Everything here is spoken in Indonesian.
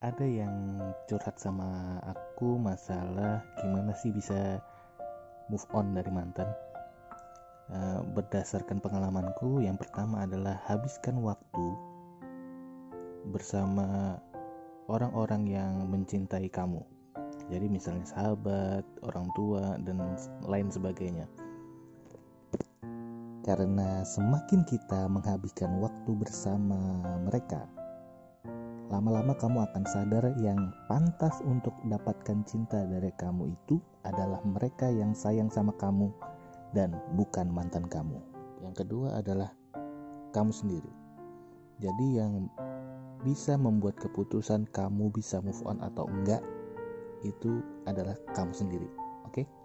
ada yang curhat sama aku masalah gimana sih bisa move on dari mantan. Uh, berdasarkan pengalamanku, yang pertama adalah habiskan waktu bersama orang-orang yang mencintai kamu. Jadi misalnya sahabat, orang tua, dan lain sebagainya. Karena semakin kita menghabiskan waktu bersama mereka, lama-lama kamu akan sadar yang pantas untuk dapatkan cinta dari kamu itu adalah mereka yang sayang sama kamu dan bukan mantan kamu. Yang kedua adalah kamu sendiri. Jadi yang bisa membuat keputusan kamu bisa move on atau enggak itu adalah kamu sendiri. Oke? Okay?